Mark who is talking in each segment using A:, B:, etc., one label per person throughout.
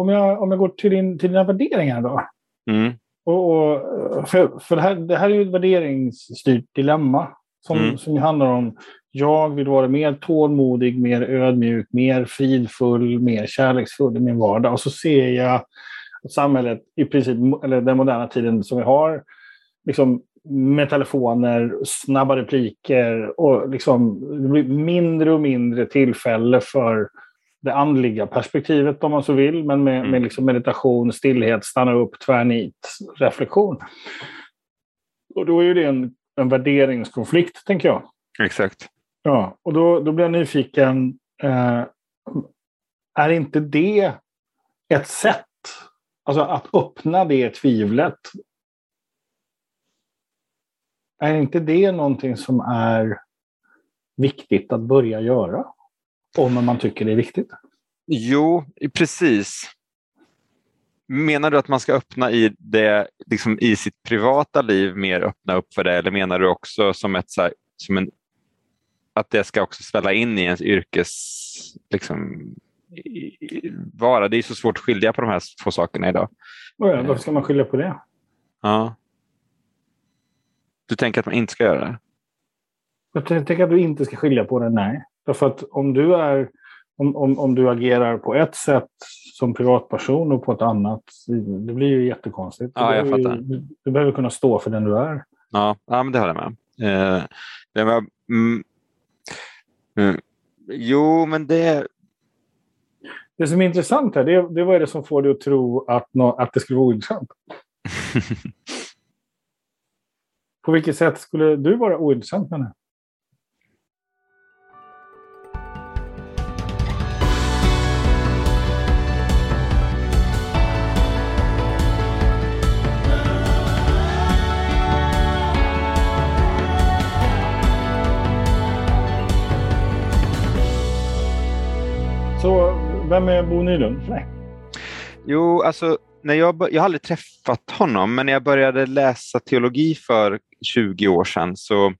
A: om jag, om jag går till, din, till dina värderingar då.
B: Mm.
A: Och, och, för för det, här, det här är ju ett värderingsstyrt dilemma som,
B: Mm.
A: som handlar om jag vill vara mer tålmodig, mer ödmjuk, mer fridfull, mer kärleksfull i min vardag. Och så ser jag att samhället, i princip, eller den moderna tiden som vi har, liksom med telefoner, snabba repliker och liksom, det blir mindre och mindre tillfälle för det andliga perspektivet om man så vill, men med,
B: Mm.
A: med liksom meditation, stillhet, stanna upp, tvärnit, reflektion. Och då är ju det en, en värderingskonflikt, tänker jag.
B: Exakt.
A: Ja, och då, då blir jag nyfiken. Eh, är inte det ett sätt, alltså att öppna det tvivlet? Är inte det någonting som är viktigt att börja göra? Om man tycker det är viktigt.
B: Jo, precis. Menar du att man ska öppna i det, liksom i sitt privata liv mer öppna upp för det eller menar du också som ett så här, som en, att det ska också svälla in i ens yrkes liksom, vara? Det är så svårt att skilja på de här två sakerna idag.
A: Ja, Varför ska man skilja på det?
B: Ja. Du tänker att man inte ska göra det?
A: Jag tänker att du inte ska skilja på det, nej. Därför att om du, är, om, om, om du agerar på ett sätt som privatperson och på ett annat, det blir ju jättekonstigt.
B: Ja,
A: du,
B: jag
A: behöver
B: fattar.
A: du, du behöver kunna stå för den du är.
B: Ja, ja men det håller jag med. Eh, det var, mm, mm, jo, men det...
A: Det som är intressant här, det, det vad är det som får dig att tro att, nå, att det skulle vara ointressant? På vilket sätt skulle du vara ointressant med det? Vem är Bo Nylund för dig?
B: Jo, alltså, när jag, jag har aldrig träffat honom, men när jag började läsa teologi för 20 år sedan så,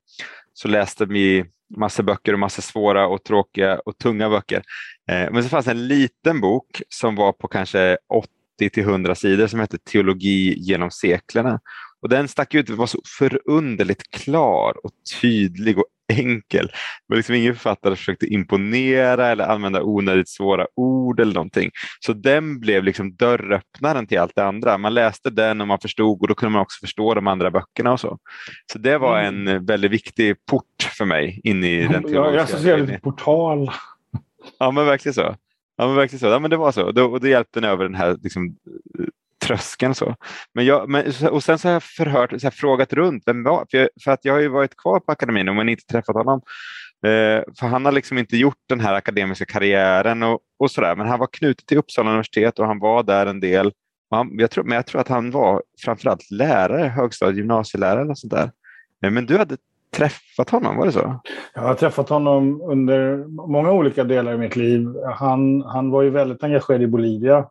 B: så läste vi massor böcker och massor svåra och tråkiga och tunga böcker. Eh, men så fanns en liten bok som var på kanske 80 till 100 sidor som hette Teologi genom seklerna. Och den stack ut, den var så förunderligt klar och tydlig och enkel. Det var liksom ingen författare försökte imponera eller använda onödigt svåra ord eller någonting. Så den blev liksom dörröppnaren till allt det andra. Man läste den och man förstod och då kunde man också förstå de andra böckerna och så. Så det var
A: Mm.
B: en väldigt viktig port för mig in i den
A: Jag, jag
B: teologiska
A: associerar lite portal.
B: Ja, men verkligen så. Ja, men verkligen så. Ja, men det var så. Och då, och då hjälpte den över den här liksom, tröskeln. Så. Men jag, men, och sen så har jag förhört, så här, frågat runt. Vem var, för, jag, för att jag har ju varit kvar på akademin men inte träffat honom. Eh, för han har liksom inte gjort den här akademiska karriären och, och sådär. Men han var knuten till Uppsala universitet och han var där en del. Han, jag tror, men jag tror att han var framförallt lärare, högstadie gymnasielärare eller sånt där. Eh, Men du hade träffat honom, var det så?
A: Jag har träffat honom under många olika delar i mitt liv. Han, han var ju väldigt engagerad i Bolivia.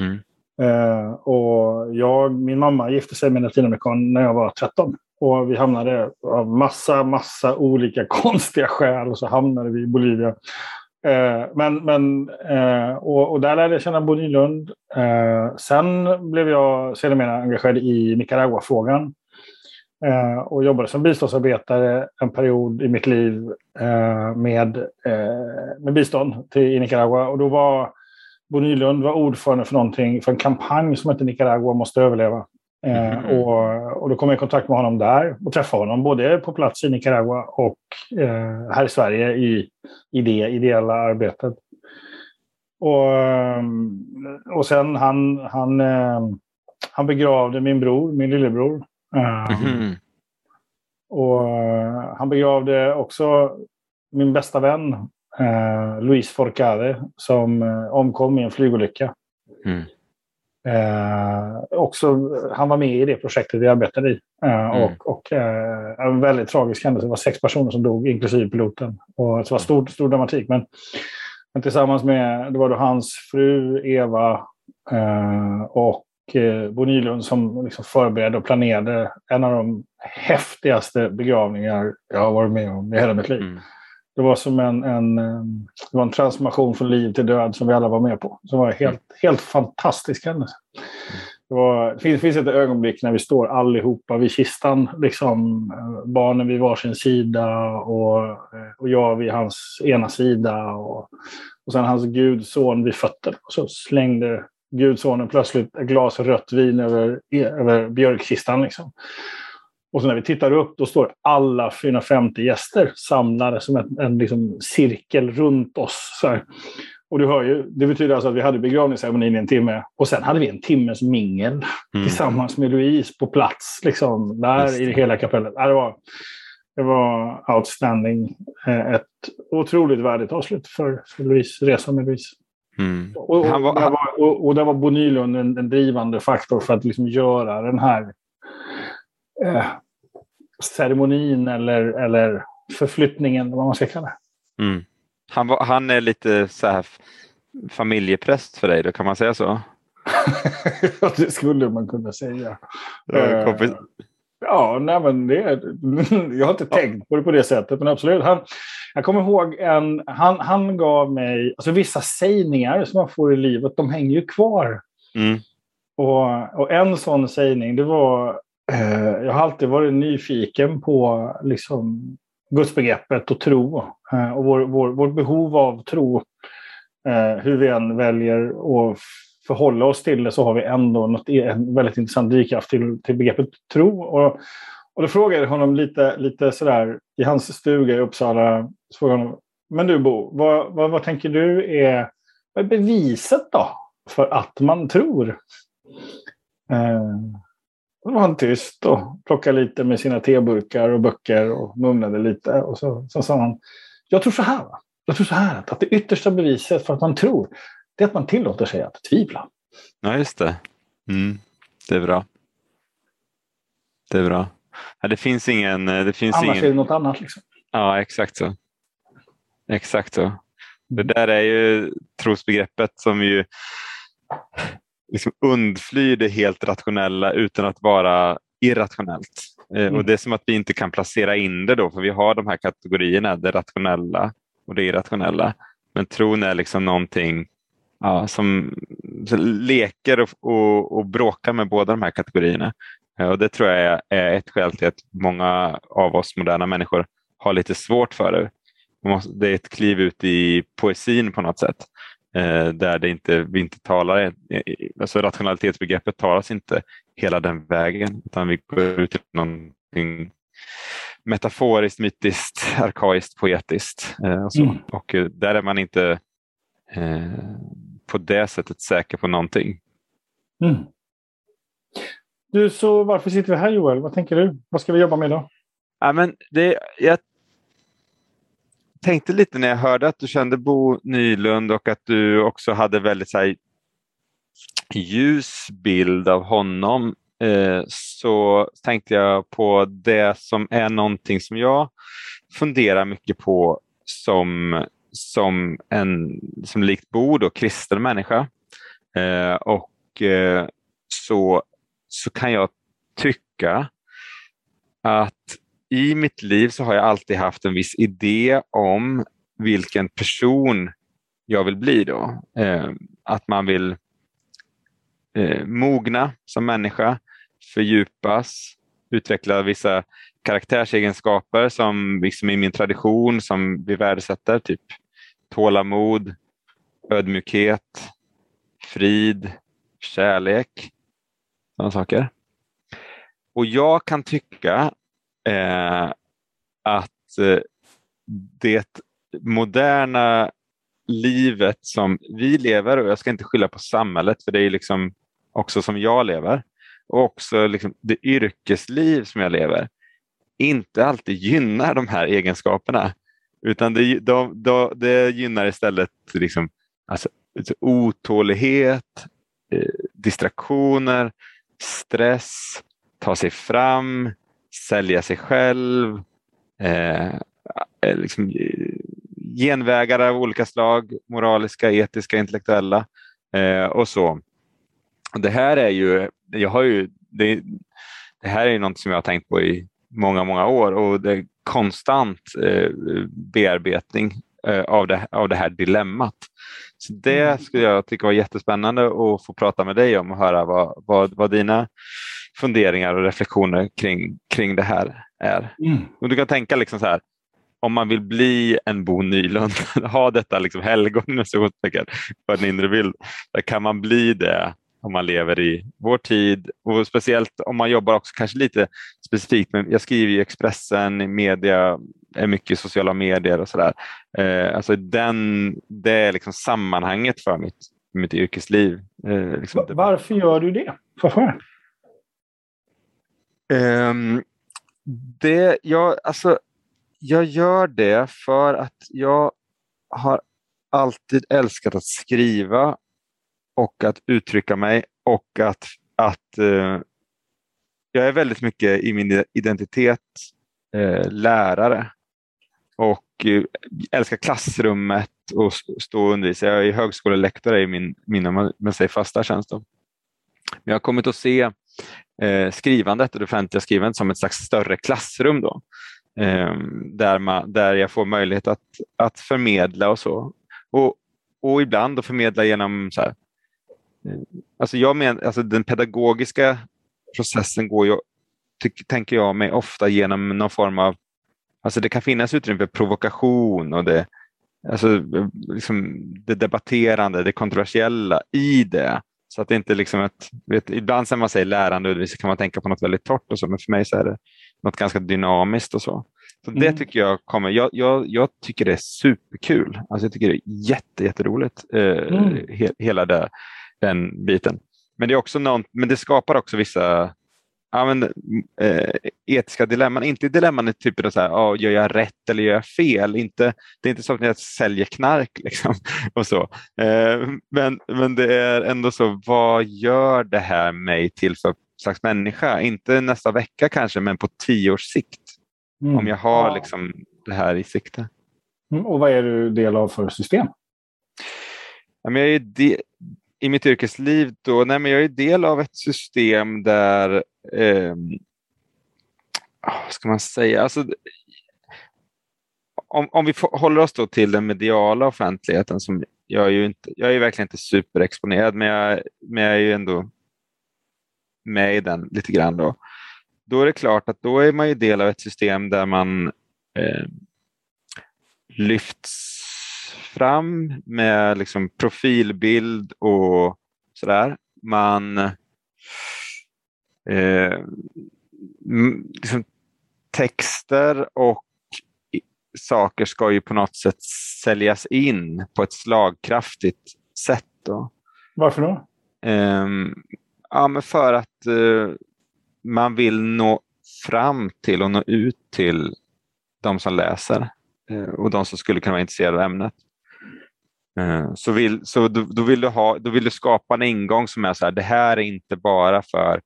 B: Mm.
A: Eh, och jag, min mamma gifte sig med en latinamerikan när jag var 13. Och vi hamnade av massa, massa olika konstiga skäl och så hamnade vi i Bolivia. Eh, men, men, eh, och, och där lärde jag känna Bo Nylund. Eh, sen blev jag sedermera engagerad i Nicaragua-frågan. Eh, och jobbade som biståndsarbetare en period i mitt liv eh, med, eh, med bistånd till, i Nicaragua. Och då var Bo Nylund var ordförande för någonting, för en kampanj som hette Nicaragua måste överleva. Eh,
B: Mhm.
A: och, och då kom jag i kontakt med honom där och träffade honom både på plats i Nicaragua och eh, här i Sverige i, i det ideella arbetet. Och, ehm, och sen han, han, eh, han begravde min bror, min lillebror. Eh,
B: Mhm.
A: och eh, han begravde också min bästa vän, eh, Luis Forcade, som eh, omkom i en flygolycka.
B: Mm.
A: Eh, också, han var med i det projektet vi arbetade i. Eh,
B: Mm.
A: Och, och eh, en väldigt tragisk händelse. Det var sex personer som dog, inklusive piloten. Och det var stor, stor dramatik. Men, men tillsammans med det var då hans fru Eva eh, och eh, Bo Nylund som liksom förberedde och planerade en av de häftigaste begravningar jag har varit med om i hela mitt liv.
B: Mm.
A: Det var som en, en, det var en transformation från liv till död som vi alla var med på. Som var helt, helt fantastisk händelse. Det, var, det finns, finns ett ögonblick när vi står allihopa vid kistan. Liksom, barnen vid varsin sida och, och jag vid hans ena sida. Och, och sen hans gudson vid fötter. Och så slängde gudsonen plötsligt ett glas rött vin över, över björkkistan. Liksom. Och så när vi tittar upp, då står alla 450 gäster samlade som en, en liksom cirkel runt oss. Så här. Och du hör ju, det betyder alltså att vi hade begravningsceremonin i en timme och sen hade vi en timmes mingel mm. tillsammans med Louise på plats. Liksom, där i hela kapellet. Det var, det var outstanding. Eh, ett otroligt värdigt avslut för, för Louise, resan med Louise. Mm. Och, och, var, och, där var, och, och där var Bo Nylund en, en drivande faktor för att liksom göra den här eh, ceremonin eller, eller förflyttningen, vad man ska kalla det.
B: Mm. Han, var, han är lite så här familjepräst för dig, då kan man säga så?
A: det skulle man kunna säga.
B: Ja, kompis. Uh,
A: ja nej, men det, jag har inte ja. tänkt på det på det sättet, men absolut. Han, jag kommer ihåg en, han, han gav mig, alltså vissa sägningar som man får i livet, de hänger ju kvar. Mm. Och, och en sån sägning, det var Eh, Eh, jag har alltid varit nyfiken på liksom, gudsbegreppet och tro eh, och vår, vår, vårt behov av tro. Eh, hur vi än väljer att förhålla oss till det så har vi ändå något, e- en väldigt intressant drivkraft till, till begreppet tro. Och, och då frågade jag honom lite, lite sådär i hans stuga i Uppsala. Så frågade honom, Men du Bo, vad, vad, vad tänker du är, vad är beviset då för att man tror? Eh, då var han tyst och plockade lite med sina teburkar och böcker och mumlade lite. Och så, så sa han, jag tror så här. Va? Jag tror så här att det yttersta beviset för att man tror, det är att man tillåter sig att tvivla.
B: Ja, just det. Mm, det är bra. Det är bra. Ja, det finns ingen... Det finns
A: Annars
B: ingen...
A: är det något annat. Liksom.
B: Ja, exakt så. Exakt så. Det där är ju trosbegreppet som ju liksom undflyr det helt rationella utan att vara irrationellt. Eh, mm. Och Det är som att vi inte kan placera in det då, för vi har de här kategorierna, det rationella och det irrationella. Men tron är liksom någonting ja, som leker och, och, och, bråkar med båda de här kategorierna. Eh, och Det tror jag är ett skäl till att många av oss moderna människor har lite svårt för det. Det är ett kliv ut i poesin på något sätt där det inte, vi inte talar, alltså rationalitetsbegreppet talas inte hela den vägen utan vi går ut till någonting metaforiskt, mytiskt, arkaiskt, poetiskt. Eh, och, så. Mm. och eh, där är man inte eh, på det sättet säker på någonting. Mm.
A: Du, så varför sitter vi här Joel? Vad tänker du? Vad ska vi jobba med idag?
B: Ja, men det, jag tänkte lite när jag hörde att du kände Bo Nylund och att du också hade väldigt så här, ljus bild av honom eh, så tänkte jag på det som är någonting som jag funderar mycket på som, som en som likt Bo, då, kristen människa. Eh, och eh, så, så kan jag tycka att i mitt liv så har jag alltid haft en viss idé om vilken person jag vill bli då. Eh, att man vill eh, mogna som människa, fördjupas, utveckla vissa karaktärsegenskaper som liksom i min tradition som vi värdesätter, typ tålamod, ödmjukhet, frid, kärlek, sådana saker. Och jag kan tycka eh, att eh, det moderna livet som vi lever, och jag ska inte skylla på samhället för det är liksom också som jag lever, och också liksom det yrkesliv som jag lever, inte alltid gynnar de här egenskaperna. Utan det, de, de, det gynnar istället liksom, alltså, otålighet, eh, distraktioner, stress, ta sig fram, sälja sig själv, eh, eh, liksom, genvägar av olika slag, moraliska, etiska, intellektuella eh, och så. Det här är ju, jag har ju, det, det här är något som jag har tänkt på i många, många år och det konstant eh, bearbetning eh, av, det, av det här dilemmat. Så det mm. skulle jag tycka var jättespännande att få prata med dig om och höra vad, vad, vad dina funderingar och reflektioner kring, kring det här är. Mm. Och du kan tänka liksom så här, om man vill bli en Bo Nylund, ha detta liksom helgon för en inre bild, där kan man bli det om man lever i vår tid och speciellt om man jobbar också kanske lite specifikt. Men jag skriver i Expressen, media, är mycket sociala medier och sådär. Eh, alltså den, det är liksom sammanhanget för mitt, mitt yrkesliv.
A: Eh, liksom. Varför gör du det? Varför?
B: Um, det, jag, alltså, jag gör det för att jag har alltid älskat att skriva och att uttrycka mig och att, att uh, jag är väldigt mycket i min identitet uh, lärare och eh, älskar klassrummet och stå och undervisa. Jag är högskolelektor i min, min man säger, fasta tjänst. Då. Men jag har kommit att se Eh, skrivandet och det offentliga skrivandet som ett slags större klassrum. Då. Ehm, där, man, där jag får möjlighet att, att förmedla och så. Och, och ibland att förmedla genom så här, eh, Alltså jag men, alltså den pedagogiska processen går ju, tyck, tänker jag mig, ofta genom någon form av... Alltså det kan finnas utrymme för provokation och det, alltså, liksom det debatterande, det kontroversiella i det. Så att det inte liksom ett, vet, ibland när man säger lärande och kan man tänka på något väldigt torrt och så, men för mig så är det något ganska dynamiskt och så. Så mm. det tycker jag kommer, jag, jag, jag, tycker det är superkul. Alltså jag tycker det är jätte, jätteroligt, eh, mm. he, hela det den biten. Men det, är också någon, men det skapar också vissa ja, men, eh, etiska dilemman. Inte dilemman i typen av så här, oh, gör jag rätt eller gör jag fel? Inte, det är inte så att jag säljer knark. Liksom, och så. Eh, men, men det är ändå så, vad gör det här mig till för slags människa? Inte nästa vecka kanske, men på tio års sikt. Mm. Om jag har ja. liksom, det här i sikte.
A: Mm, och vad är du del av för system?
B: Ja, men jag är de, i mitt yrkesliv då, nej men jag är del av ett system där, eh, vad ska man säga, alltså, om, om vi håller oss då till den mediala offentligheten som jag är ju inte, jag är verkligen inte superexponerad men jag, men jag är ju ändå med i den lite grann då. Då är det klart att då är man ju del av ett system där man eh, lyfts fram med liksom profilbild och sådär. Man eh, liksom texter och saker ska ju på något sätt säljas in på ett slagkraftigt sätt. Då.
A: Varför då?
B: Eh, ja, men för att eh, man vill nå fram till och nå ut till de som läser eh, och de som skulle kunna vara intresserade av ämnet. Eh, så, vill, så då, vill du ha, då vill du skapa en ingång som är så här, det här är inte bara för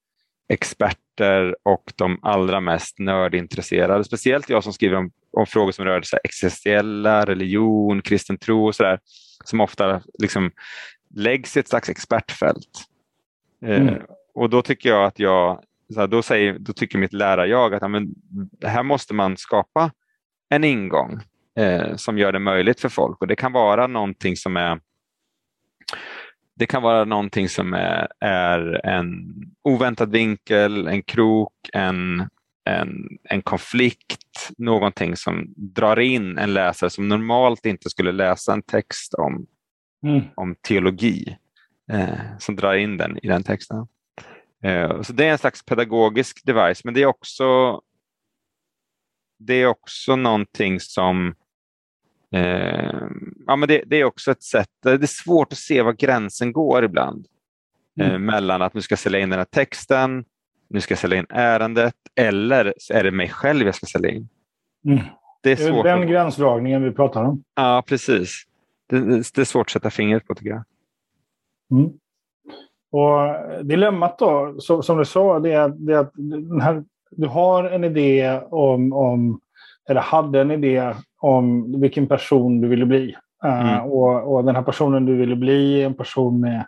B: experter och de allra mest nördintresserade. Speciellt jag som skriver om, om frågor som rör så här, existentiella, religion, kristen tro och sådär, som ofta liksom läggs i ett slags expertfält. Eh, mm. och då tycker jag att jag, här, då, säger, då tycker mitt lärarjag att ja, men, här måste man skapa en ingång eh, som gör det möjligt för folk. Och Det kan vara någonting som är det kan vara någonting som är, är en oväntad vinkel, en krok, en, en, en konflikt, någonting som drar in en läsare som normalt inte skulle läsa en text om, mm. om teologi, eh, som drar in den i den texten. Eh, så Det är en slags pedagogisk device, men det är också, det är också någonting som Eh, ja, men det, det, är också ett sätt, det är svårt att se var gränsen går ibland. Eh, mm. mellan att nu ska jag sälja in den här texten, nu ska jag sälja in ärendet eller är det mig själv jag ska sälja in.
A: Mm. Det är, svårt den att... gränsdragningen vi pratar om.
B: Ja, precis. Det, det, är svårt att sätta fingret på tycker jag.
A: Mm. Och dilemmat då, så, som du sa, det är, det är att här, du har en idé om, om, eller hade en idé om vilken person du ville bli. Eh, mm. och, och, den här personen du ville bli är en person med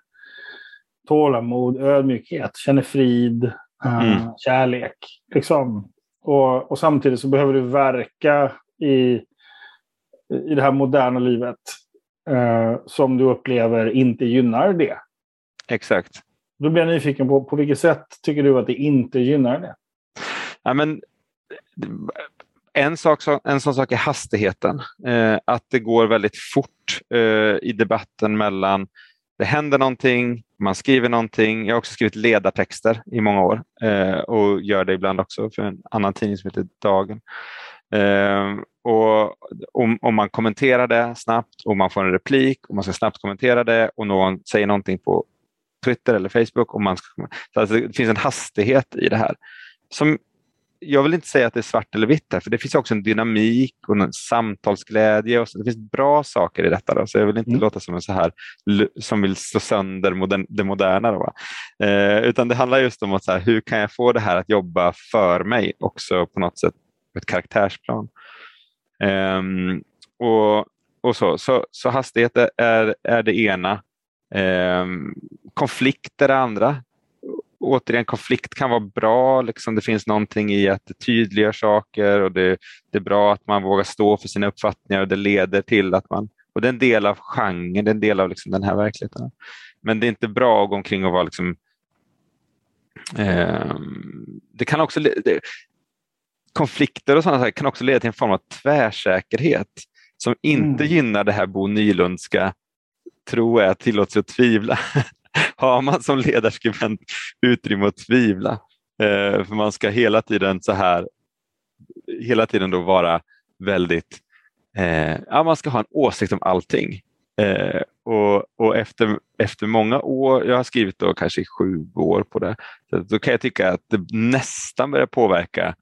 A: tålamod, ödmjukhet, känner frid, uh, mm. kärlek. Liksom. Och, och samtidigt så behöver du verka i, i det här moderna livet eh, som du upplever inte gynnar det.
B: Exakt.
A: Då blir jag nyfiken på, på vilket sätt tycker du att det inte gynnar det?
B: Ja, men, en, sak, en sån sak är hastigheten. Eh, att det går väldigt fort eh, i debatten mellan det händer någonting, man skriver någonting. Jag har också skrivit ledartexter i många år eh, och gör det ibland också för en annan tidning som heter Dagen. Eh, och om, om, man kommenterar det snabbt och man får en replik och man ska snabbt kommentera det och någon säger någonting på Twitter eller Facebook. Och man ska, så alltså det finns en hastighet i det här som jag vill inte säga att det är svart eller vitt här, för det finns också en dynamik och en samtalsglädje. Och så, det finns bra saker i detta. Då, så jag vill inte mm. låta som en så här som vill slå sönder modern, det moderna. Då, eh, utan det handlar just om att så här, hur kan jag få det här att jobba för mig också på något sätt på ett karaktärsplan. Eh, och, och så, så, så hastighet är, är det ena. Eh, konflikt är det andra återigen, konflikt kan vara bra. Liksom det finns någonting i att det tydliggör saker och det, det, är bra att man vågar stå för sina uppfattningar och det leder till att man... Och det är en del av genren, det är en del av liksom den här verkligheten. Men det är inte bra att gå omkring och vara liksom... Eh, det kan också... Det, konflikter och sådana kan också leda till en form av tvärsäkerhet som inte mm. gynnar det här Bo Nylundska tro är tillåts att tvivla har man som ledarskribent utrymme att tvivla. Eh, för man ska hela tiden så här, hela tiden då vara väldigt, eh, ja man ska ha en åsikt om allting. Eh, och, och efter, efter många år, jag har skrivit då kanske sju år på det, så då kan jag tycka att det nästan börjar påverka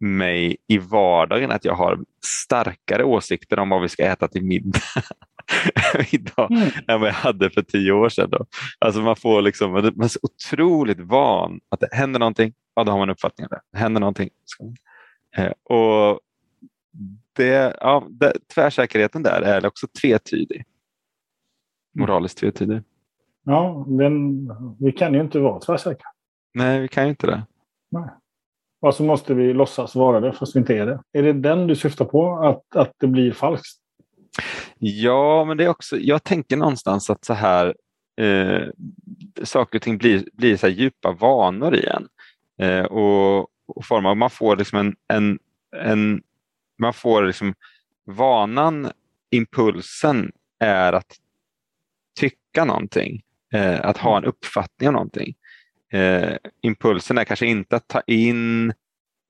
B: mig i vardagen att jag har starkare åsikter om vad vi ska äta till middag idag mm. än vad jag hade för tio år sedan. Då. Alltså man, får liksom, man är så otroligt van att det händer någonting, ja, då har man en uppfattning om det. det händer någonting. Eh, och det, ja, det, tvärsäkerheten där är också tvetydig. Mm. Moraliskt tvetydig.
A: Ja, den, vi kan ju inte vara tvärsäkra.
B: Nej, vi kan ju inte det.
A: Nej. Och så måste vi låtsas vara det fast vi inte är det. Är det den du syftar på? Att, att det blir falskt?
B: Ja, men det är också, jag tänker någonstans att så här eh, saker och ting blir, blir så djupa vanor igen. Eh, och, och formar, man får liksom en, en, en man får liksom vanan, impulsen är att tycka någonting, eh, att ha en uppfattning om någonting. Eh, impulsen är kanske inte att ta in,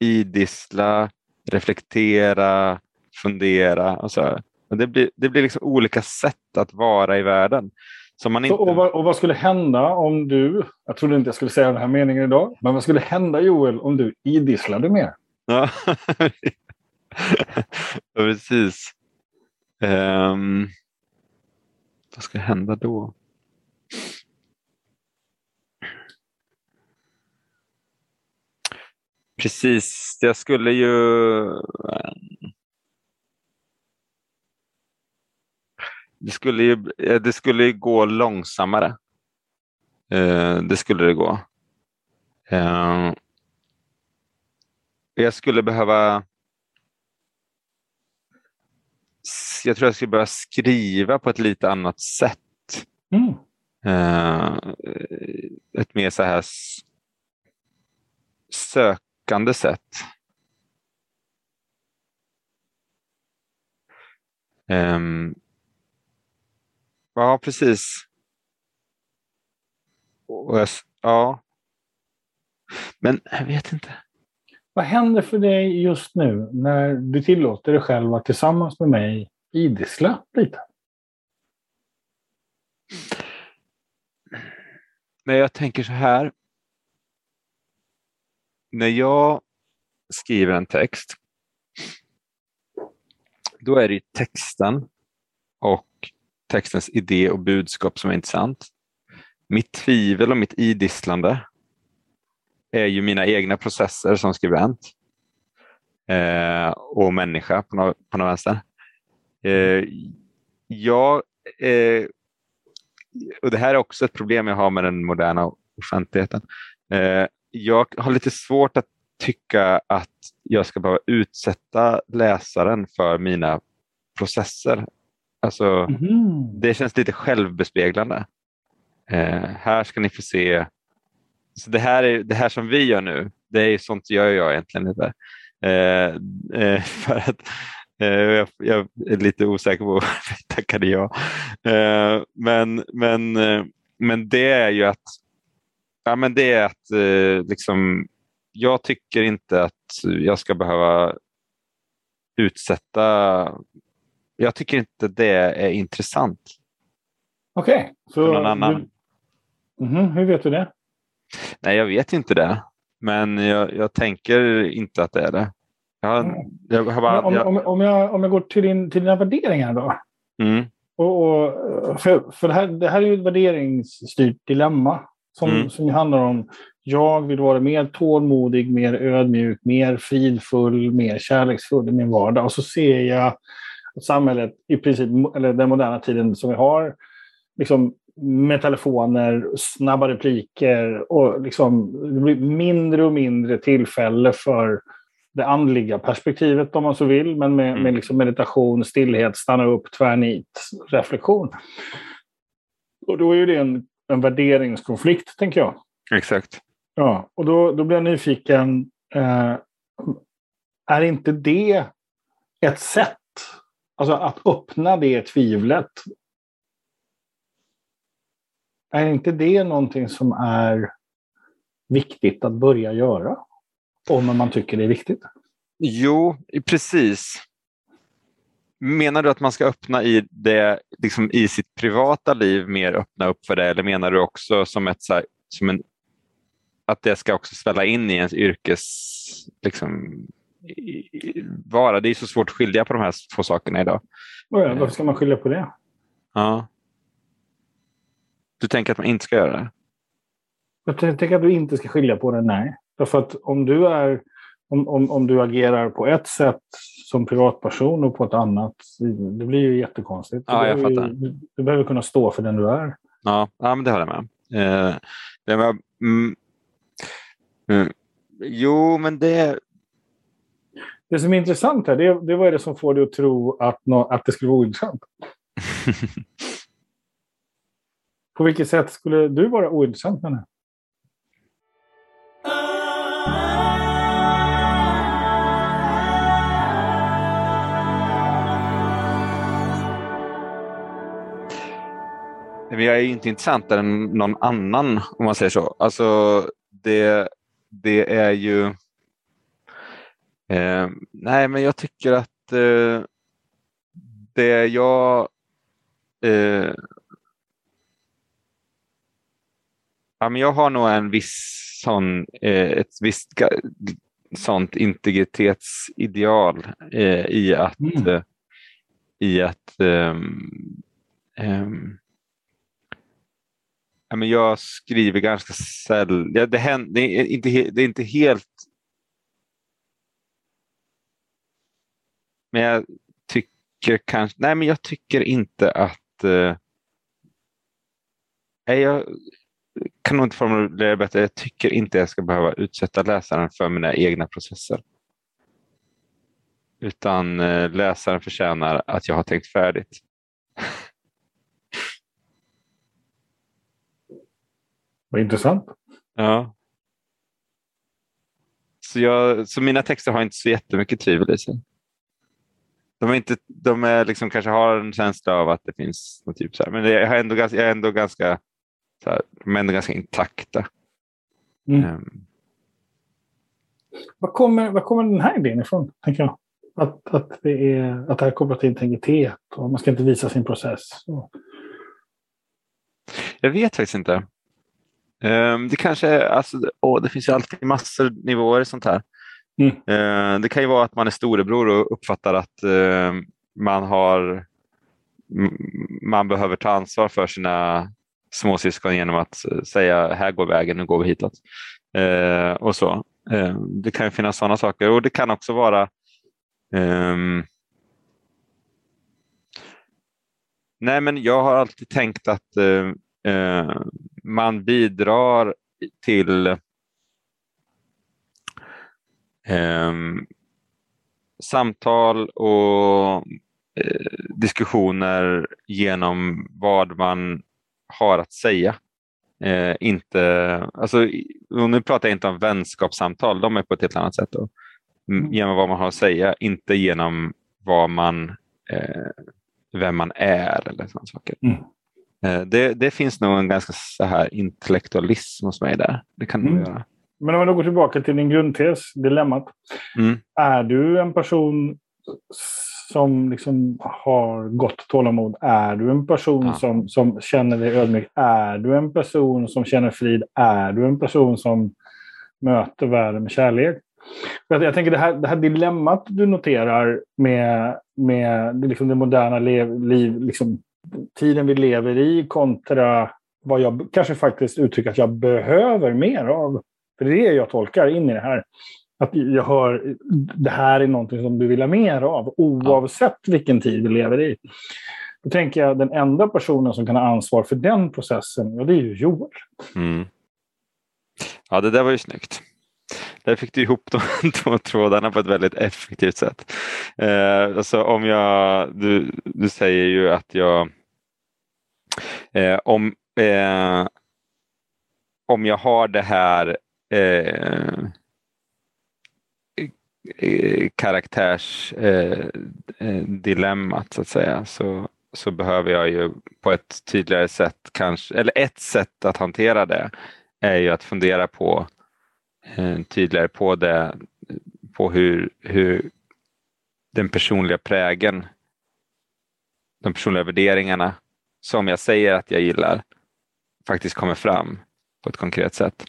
B: idissla, reflektera, fundera. Och så. Men det blir, det blir liksom olika sätt att vara i världen. Som man inte...
A: och, vad, och vad skulle hända om du, jag trodde inte jag skulle säga den här meningen idag, men vad skulle hända Joel om du idisslade mer?
B: Ja, precis. Um, vad ska hända då? Precis, jag skulle ju det skulle ju, det skulle ju gå långsammare. Eh, det skulle det gå. Eh, jag skulle behöva jag tror jag skulle behöva skriva på ett lite annat sätt. Mm. Eh, ett mer så här sökande sätt. Um, Ja, precis. ja. Men jag vet inte.
A: Vad händer för dig just nu när du tillåter dig själv att tillsammans med mig idissla lite?
B: Men jag tänker så här. När jag skriver en text, då är det texten och textens idé och budskap som är intressant. Mitt tvivel och mitt idisslande är ju mina egna processer som skribent eh, och människa på något, på något vänster. Eh, jag, eh, och det här är också ett problem jag har med den moderna offentligheten. Eh, jag har lite svårt att tycka att jag ska behöva utsätta läsaren för mina processer. Alltså,
A: Mhm.
B: Det känns lite självbespeglande. Eh, här ska ni få se. Så det, här är, det här som vi gör nu, det är sånt gör jag egentligen inte. Eh, eh, för att eh, jag, jag är lite osäker på vad vi tackade ja. Eh, men, men, eh, men det är ju att, ja, men det är att liksom, jag tycker inte att jag ska behöva utsätta jag tycker inte det är intressant
A: Okej. Så
B: för någon annan.
A: Du, Mhm, Hur vet du det?
B: Nej, jag vet inte det. Men jag, jag tänker inte att det är det. Jag,
A: Mm.
B: jag bara,
A: om,
B: jag,
A: om, om, jag, om jag går till, din, till dina värderingar då?
B: mm,
A: Och, och, för för det, här, det här är ju ett värderingsstyrt dilemma som,
B: Mm.
A: som handlar om jag vill vara mer tålmodig, mer ödmjuk, mer fridfull, mer kärleksfull i min vardag. Och så ser jag samhället, i princip, eller den moderna tiden som vi har, liksom med telefoner, snabba repliker och liksom, det blir mindre och mindre tillfälle för det andliga perspektivet om man så vill, men med,
B: Mm.
A: med liksom meditation, stillhet, stanna upp, tvärnit, reflektion. Och då är ju det en, en värderingskonflikt, tänker jag.
B: exakt.
A: Ja, och då, då blir jag nyfiken. Eh, är inte det ett sätt, alltså att öppna det tvivlet? Är inte det någonting som är viktigt att börja göra? Om man tycker det är viktigt.
B: Jo, precis. Menar du att man ska öppna i det, liksom i sitt privata liv mer öppna upp för det eller menar du också som ett så här, som en, att det ska också svälla in i ens yrkes liksom, vara? Det är så svårt att skilja på de här två sakerna idag.
A: Och ja, Varför ska man skilja på det?
B: Ja. Du tänker att man inte ska göra det?
A: Jag tänker att du inte ska skilja på det, nej. Därför att om du, är, om, om, om du agerar på ett sätt som privatperson och på ett annat, det blir ju jättekonstigt. Du
B: Ja, jag
A: behöver
B: fattar.
A: Du, du behöver kunna stå för den du är.
B: Ja, ja men det håller jag med. Eh, det var, mm, mm, jo, men det...
A: Det som är intressant här, det, det vad är det som får dig att tro att, nå, att det skulle vara ointressant? På vilket sätt skulle du vara ointressant med det?
B: Jag är ju inte intressantare än någon annan om man säger så. Alltså, det, det är ju... Eh, nej, men jag tycker att eh, det jag... Eh, ja, men jag har nog en viss sån, eh, ett visst sånt integritetsideal eh, i att,
A: Mm.
B: eh, i att ehm, Ja, men jag skriver ganska sällan. Ja, det, händer, det, är inte, he- det är inte helt... Men jag tycker kanske... Nej, men jag tycker inte att... eh, jag kan nog inte formulera det bättre. Jag tycker inte jag ska behöva utsätta läsaren för mina egna processer. Utan eh, läsaren förtjänar att jag har tänkt färdigt.
A: Vad intressant.
B: Ja. Så, jag, så mina texter har inte så jättemycket tvivel i sig. De är, inte, de är liksom, kanske har en känsla av att det finns något typ så här, men jag är ändå ganska, jag är ändå ganska, så här, de är ändå ganska intakta.
A: Mm.
B: Ehm,
A: Var kommer, var kommer den här idén ifrån, tänker jag? Att, att, det är, att det här är kopplat till integritet och man ska inte visa sin process. Och,
B: Jag vet faktiskt inte. Ehm, det kanske är, alltså, åh, det finns ju alltid massor nivåer i sånt här.
A: Mm.
B: Eh, det kan ju vara att man är storebror och uppfattar att eh, man har man behöver ta ansvar för sina småsyskon genom att eh, säga här går vägen, nu går vi hitåt. Och så. Det kan ju finnas sådana saker och det kan också vara um... Nej, men jag har alltid tänkt att eh, man bidrar till eh, samtal och eh, diskussioner genom vad man har att säga. Eh, inte, alltså, nu pratar jag inte om vänskapssamtal, de är på ett helt annat sätt. Då. Mm. Genom vad man har att säga, inte genom vad man, eh, vem man är eller sådana saker. Mm. Eh, det, det, finns nog en ganska så här intellektualism hos mig där. Det kan mm. göra.
A: Men om vi går tillbaka till din grundtes, dilemmat. Mm. Är du en person som liksom har gott tålamod? Är du en person ja. som, som känner dig ödmjuk? Är du en person som känner frid? Är du en person som möter världen med kärlek? Jag, jag tänker det här, det här dilemmat du noterar med, med liksom det moderna lev, liv, liksom, tiden vi lever i kontra vad jag kanske faktiskt uttrycker att jag behöver mer av. För det är det jag tolkar in i det här. Att jag hör, det här är någonting som du vill ha mer av, oavsett ja. vilken tid vi lever i. Då tänker jag den enda personen som kan ha ansvar för den processen, ja, det är ju Joel. Mm.
B: Ja, det där var ju snyggt. Där fick du ihop de två trådarna på ett väldigt effektivt sätt. Eh, alltså om jag, du, du säger ju att jag eh, om, eh, om jag har det här eh karaktärsdilemmat eh, eh så att säga så, så behöver jag ju på ett tydligare sätt kanske, eller ett sätt att hantera det är ju att fundera på Eh, tydligare på det, på hur, hur den personliga prägen, de personliga värderingarna som jag säger att jag gillar faktiskt kommer fram på ett konkret sätt.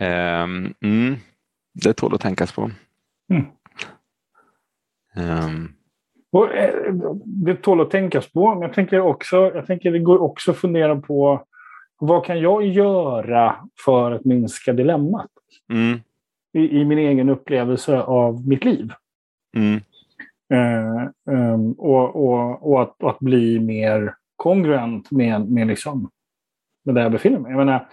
B: Um, mm, det tål att tänkas på. Mm.
A: Um. Och, eh, det tål att tänkas på, men jag tänker också, jag tänker det går också att fundera på vad kan jag göra för att minska dilemmat? Mm. I, I, min egen upplevelse av mitt liv. Mm. Eh, um, och, och, och, att, att bli mer kongruent med, med, liksom, med där jag befinner mig. Jag menar,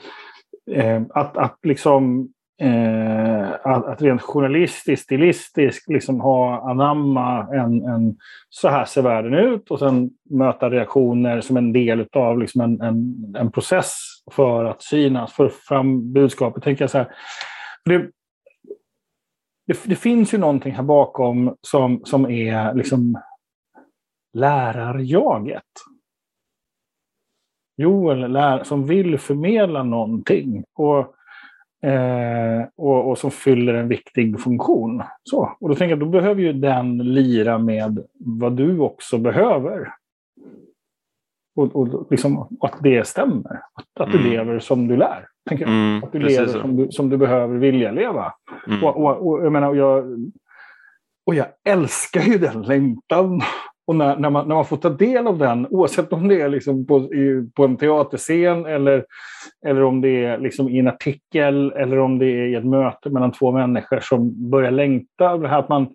A: eh, att, att liksom Eh, att, att rent journalistiskt, stilistiskt liksom ha anamma en, en så här ser världen ut och sen möta reaktioner som en del av liksom en, en, en process för att synas, för fram budskapet. Tänker jag så här, det, det, det, finns ju någonting här bakom som, som är liksom lärarjaget. Joel lär, som vill förmedla någonting. Och Eh, och, och, som fyller en viktig funktion. Så. Och då tänker jag, då behöver ju den lira med vad du också behöver. Och, och liksom, att det stämmer. Att, att du mm. lever som du lär. Tänker. Mm, att du lever som du, som du behöver vilja leva. Mm. Och, och, och, jag menar, jag, och jag älskar ju den längtan och när, när, man, när man får ta del av den, oavsett om det är liksom på, i, på en teaterscen eller, eller om det är liksom i en artikel eller om det är i ett möte mellan två människor som börjar längta. Det här att man,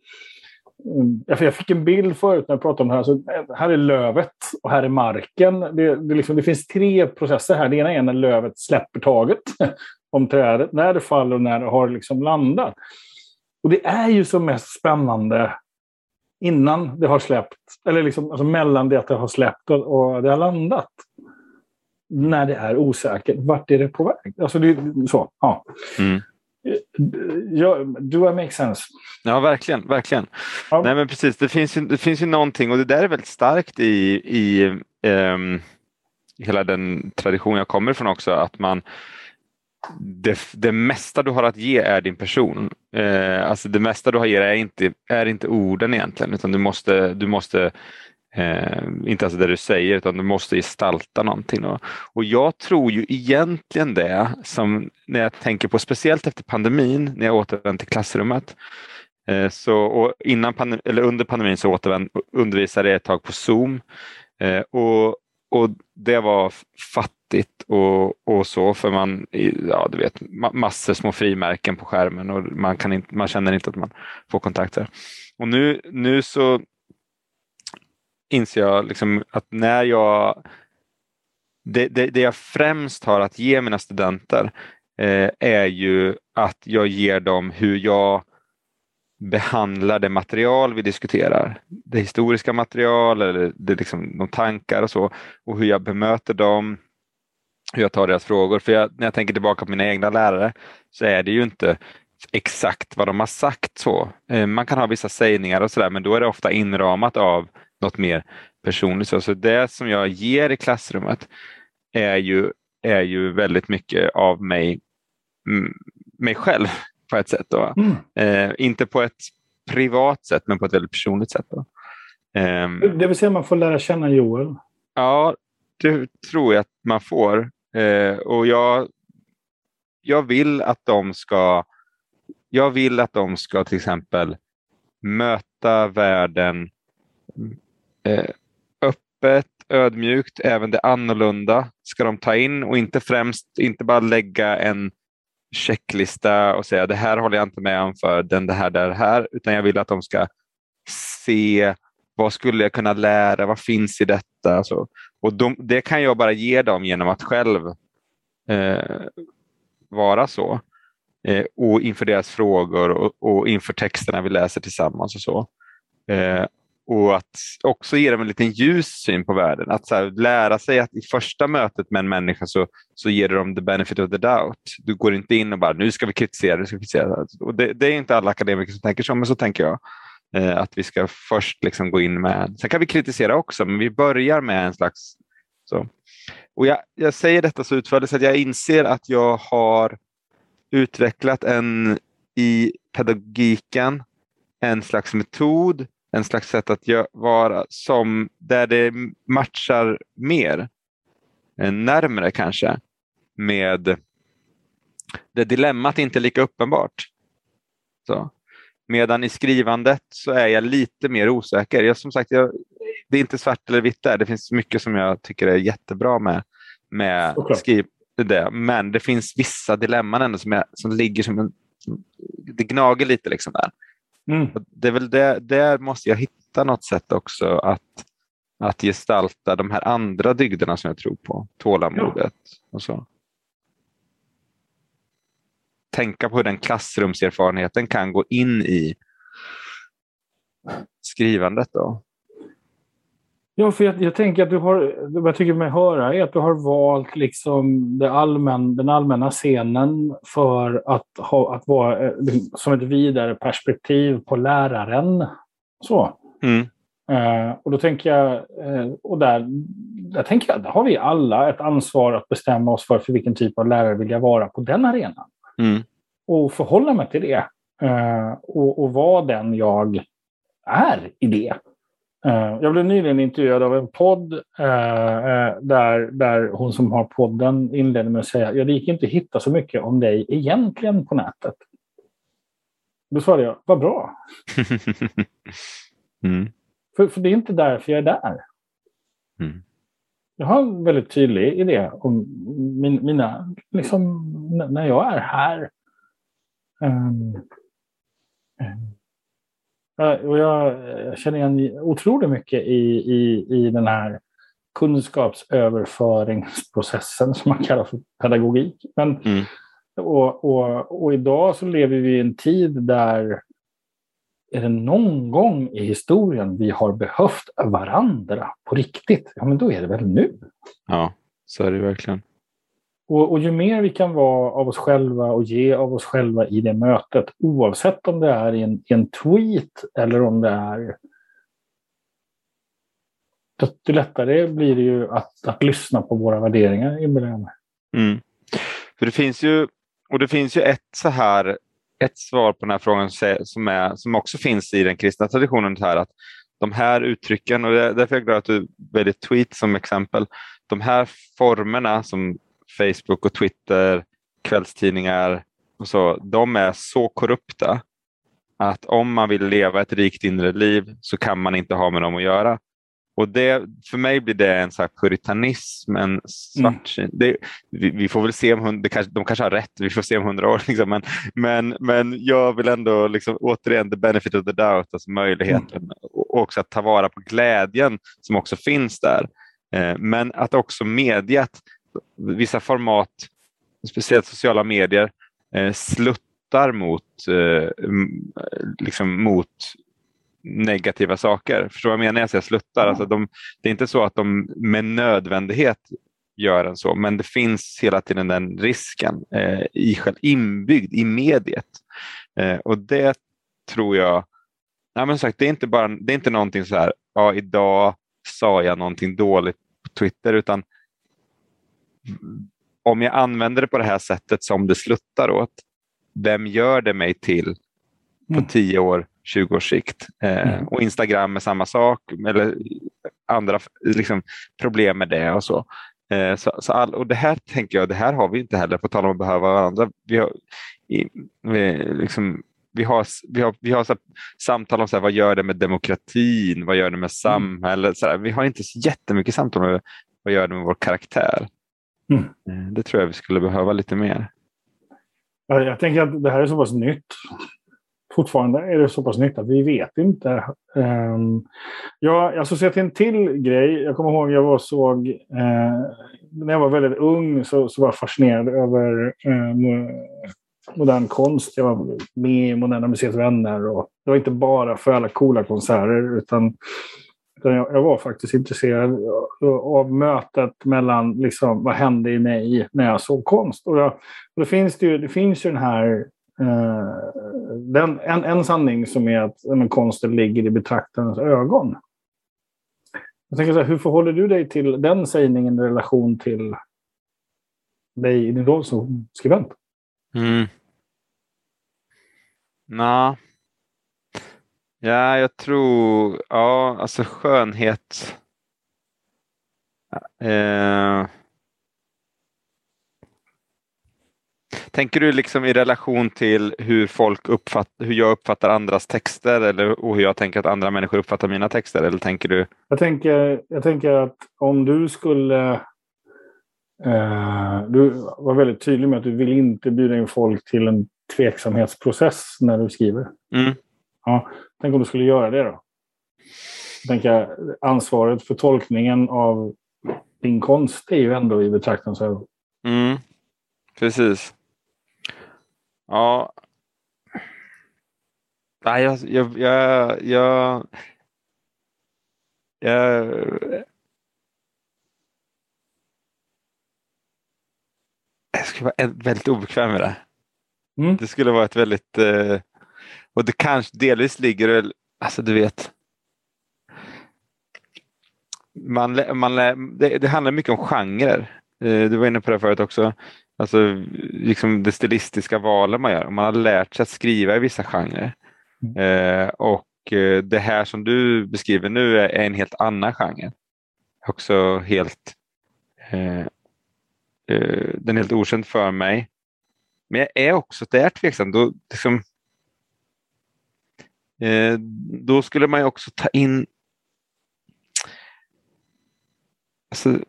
A: mm, jag fick en bild förut när jag pratade om det här. Så eh, här är lövet och här är marken. Det, det, liksom, det finns tre processer här. Det ena är när lövet släpper taget om trädet, när det faller och när det har liksom landat. Och det är ju som mest spännande innan det har släppt, eller liksom, alltså mellan det att det har släppt och, det har landat. När det är osäkert, vart är det på väg? Alltså det så, ja. Mm. Ja, do I make sense?
B: Ja, verkligen. verkligen. Ja. Nej, men precis. Det finns, ju, det finns ju någonting och det där är väldigt starkt i, i um, hela den tradition jag kommer ifrån också, att man det, det mesta du har att ge är din person. Eh, alltså det mesta du har att ge är inte, är inte orden egentligen utan du måste, du måste eh, inte alltså det du säger utan du måste gestalta någonting. Och, och jag tror ju egentligen det som när jag tänker på speciellt efter pandemin när jag återvände till klassrummet eh, så, och innan pandem, eller under pandemin så undervisade jag ett tag på Zoom eh, och, och det var fattigt och, och så för man, ja du vet, massor små frimärken på skärmen och man, kan inte, man känner inte att man får kontakter. Och nu, nu så inser jag liksom att när jag det, det, det, jag främst har att ge mina studenter eh, är ju att jag ger dem hur jag behandlar det material vi diskuterar. Det historiska material eller det liksom, de tankar och så och hur jag bemöter dem, hur jag tar deras frågor. För jag, när jag tänker tillbaka på mina egna lärare så är det ju inte exakt vad de har sagt så. Eh, man kan ha vissa sägningar och sådär men då är det ofta inramat av något mer personligt. Så det som jag ger i klassrummet är ju, är ju väldigt mycket av mig, mig själv på ett sätt. Då. Mm. Eh, inte på ett privat sätt men på ett väldigt personligt sätt. Då.
A: Eh, det vill säga man får lära känna Joel?
B: Ja, det tror jag att man får. Eh, och jag, jag vill att de ska jag vill att de ska till exempel möta världen eh, öppet, ödmjukt, även det annorlunda ska de ta in och inte främst, inte bara lägga en checklista och säga det här håller jag inte med om för den, det här, det här, utan jag vill att de ska se vad skulle jag kunna lära? Vad finns i detta? Alltså, och de, det kan jag bara ge dem genom att själv eh, vara så. Eh, och inför deras frågor och, och, inför texterna vi läser tillsammans och så. Eh, och att också ge dem en liten ljus syn på världen. Att här, lära sig att i första mötet med en människa så, så ger du dem the benefit of the doubt. Du går inte in och bara nu ska vi kritisera. Nu ska vi kritisera. Och det, det är inte alla akademiker som tänker så, men så tänker jag. Eh, att vi ska först liksom gå in med, sen kan vi kritisera också, men vi börjar med en slags... Så. Och jag, jag säger detta så utförligt så att jag inser att jag har utvecklat en i pedagogiken en slags metod, en slags sätt att vara som där det matchar mer, eh, närmre kanske, med det dilemmat inte är lika uppenbart. Så. Medan i skrivandet så är jag lite mer osäker. Jag, som sagt, jag, det är inte svart eller vitt där. Det finns mycket som jag tycker är jättebra med, med skriv, det. Men det finns vissa dilemman ändå som, är, som ligger som en... Det gnager lite liksom där. Mm. Det är väl det, där måste jag hitta något sätt också att, att gestalta de här andra dygderna som jag tror på. Tålamodet ja. och så. Tänka på hur den klassrumserfarenheten kan gå in i skrivandet. Då.
A: Ja, för jag, jag, tänker att du har, vad jag tycker mig höra är att du har valt liksom det allmän, den allmänna scenen för att, ha, att vara eh, som ett vidare perspektiv på läraren. Så. Mm. Eh, och då tänker jag, eh, och där, där tänker jag, där har vi alla ett ansvar att bestämma oss för, för vilken typ av lärare vill jag vara på den arenan. Mm. Och förhålla mig till det. Eh, och, och vara den jag är i det. Eh, jag blev nyligen intervjuad av en podd eh, eh, där, där hon som har podden inledde med att säga ja, det gick inte att hitta så mycket om dig egentligen på nätet. Då svarade jag, vad bra. mm. för, för det är inte därför jag är där. Mm. Jag har en väldigt tydlig idé om min, mina, liksom när jag är här. Um, um, och jag känner igen otroligt mycket i, i, i den här kunskapsöverföringsprocessen som man kallar för pedagogik. Men, mm. och, och, och idag så lever vi i en tid där är det någon gång i historien vi har behövt varandra på riktigt, ja men då är det väl nu.
B: Ja, så är det verkligen.
A: Och, och, ju mer vi kan vara av oss själva och ge av oss själva i det mötet, oavsett om det är i en, en tweet eller om det är... Desto lättare blir det ju att, att lyssna på våra värderingar, inbillar jag mig.
B: Mm. För det finns ju, och det finns ju ett så här ett svar på den här frågan som, är, som också finns i den kristna traditionen, här, att de här uttrycken, och därför är jag glad att du väljer tweet som exempel, de här formerna som Facebook och Twitter, kvällstidningar och så, de är så korrupta att om man vill leva ett rikt inre liv så kan man inte ha med dem att göra. Och det, för mig blir det en så puritanism, en svartsyn. Mm. Det, vi, vi, får väl se om det kanske, de kanske har rätt, vi får se om hundra år. Liksom. Men, men, men jag vill ändå liksom, återigen the benefit of the doubt, alltså möjligheten mm. och också att ta vara på glädjen som också finns där. Eh, men att också medge att vissa format, speciellt sociala medier, eh, sluttar mot, eh, liksom mot negativa saker. Förstår du vad jag menar när jag säger sluttar? Alltså de, det är inte så att de med nödvändighet gör en så, men det finns hela tiden den risken eh, i, inbyggd i mediet. Eh, och det tror jag, nej men sagt, det är inte bara det är inte någonting så här, ja idag sa jag någonting dåligt på Twitter, utan om jag använder det på det här sättet som det sluttar åt, vem gör det mig till på mm. 10 år, 20 års sikt? Eh, mm. Och Instagram är samma sak, eller andra liksom, problem med det och så. Eh, så, så all, och det här tänker jag, det här har vi inte heller, på tal om att behöva varandra. Vi har, i, vi, liksom, vi har, vi har, vi har så samtal om så här, vad gör det med demokratin, vad gör det med mm. samhället. Så här, vi har inte så jättemycket samtal om vad gör det med vår karaktär. Mm. Eh, det tror jag vi skulle behöva lite mer.
A: Jag tänker att det här är så pass nytt. Fortfarande är det så pass nytt att vi vet inte. Um, jag associerar till en till grej. Jag kommer ihåg jag var såg, uh, när jag var väldigt ung så, så var jag fascinerad över uh, modern konst. Jag var med i Moderna Museets Vänner. Och det var inte bara för alla coola konserter utan jag, jag var faktiskt intresserad av mötet mellan liksom, vad hände i mig när jag såg konst. Och, jag, och det, finns det, ju, det finns ju den här eh, den, en, en sanning som är att men, konsten ligger i betraktarens ögon. Jag tänker så här, hur förhåller du dig till den sägningen i relation till dig i din roll som skribent?
B: Mm. Nå. Ja, jag tror, ja, alltså skönhet. Eh. Tänker du liksom i relation till hur folk uppfattar, hur jag uppfattar andras texter eller och hur jag tänker att andra människor uppfattar mina texter? Eller tänker du?
A: Jag tänker, jag tänker att om du skulle eh, du var väldigt tydlig med att du vill inte bjuda in folk till en tveksamhetsprocess när du skriver. Mm. Ja, tänk om du skulle göra det då? Tänka, ansvaret för tolkningen av din konst är ju ändå i betraktarens ögon.
B: Mm, precis. Ja. Nej, jag, jag, jag, jag, jag jag skulle vara väldigt obekväm med det. Mm. Det skulle vara ett väldigt eh, och det kanske delvis ligger, alltså du vet, man, man, det, det handlar mycket om genrer. Eh, du var inne på det förut också. Alltså liksom det stilistiska valet man gör. Man har lärt sig att skriva i vissa genrer. Mm. Eh, och eh, det här som du beskriver nu är en helt annan genre. Också helt, eh, eh, den är helt okänd för mig. Men jag är också där tveksam. Då, liksom, då skulle man ju också ta in alltså,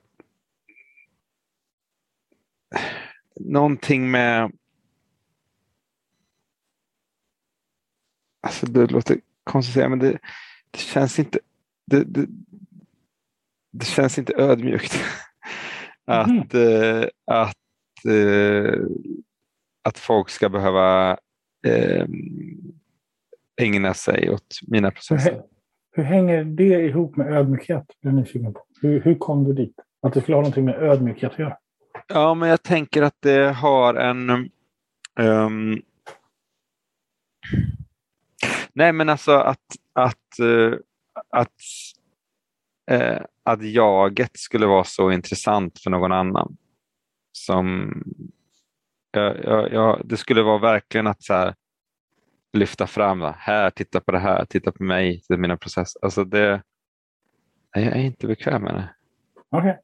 B: någonting med Alltså det låter konstigt att säga, men det, det känns inte det, det, det, känns inte ödmjukt att, mm. eh, att, eh, att folk ska behöva eh, ägna sig åt mina processer.
A: Hur, hänger det ihop med ödmjukhet? Jag nyfiken på. Hur, hur kom du dit? Att det skulle ha någonting med ödmjukhet att göra?
B: Ja, men jag tänker att det har en... Um, nej, men alltså att, att, uh, att, uh, att jaget skulle vara så intressant för någon annan. Som, ja, ja, ja, det skulle vara verkligen att så här, lyfta fram. Då. Här, titta på det här, titta på mig, titta på mina processer. Alltså det, jag är inte bekväm med det.
A: Okej.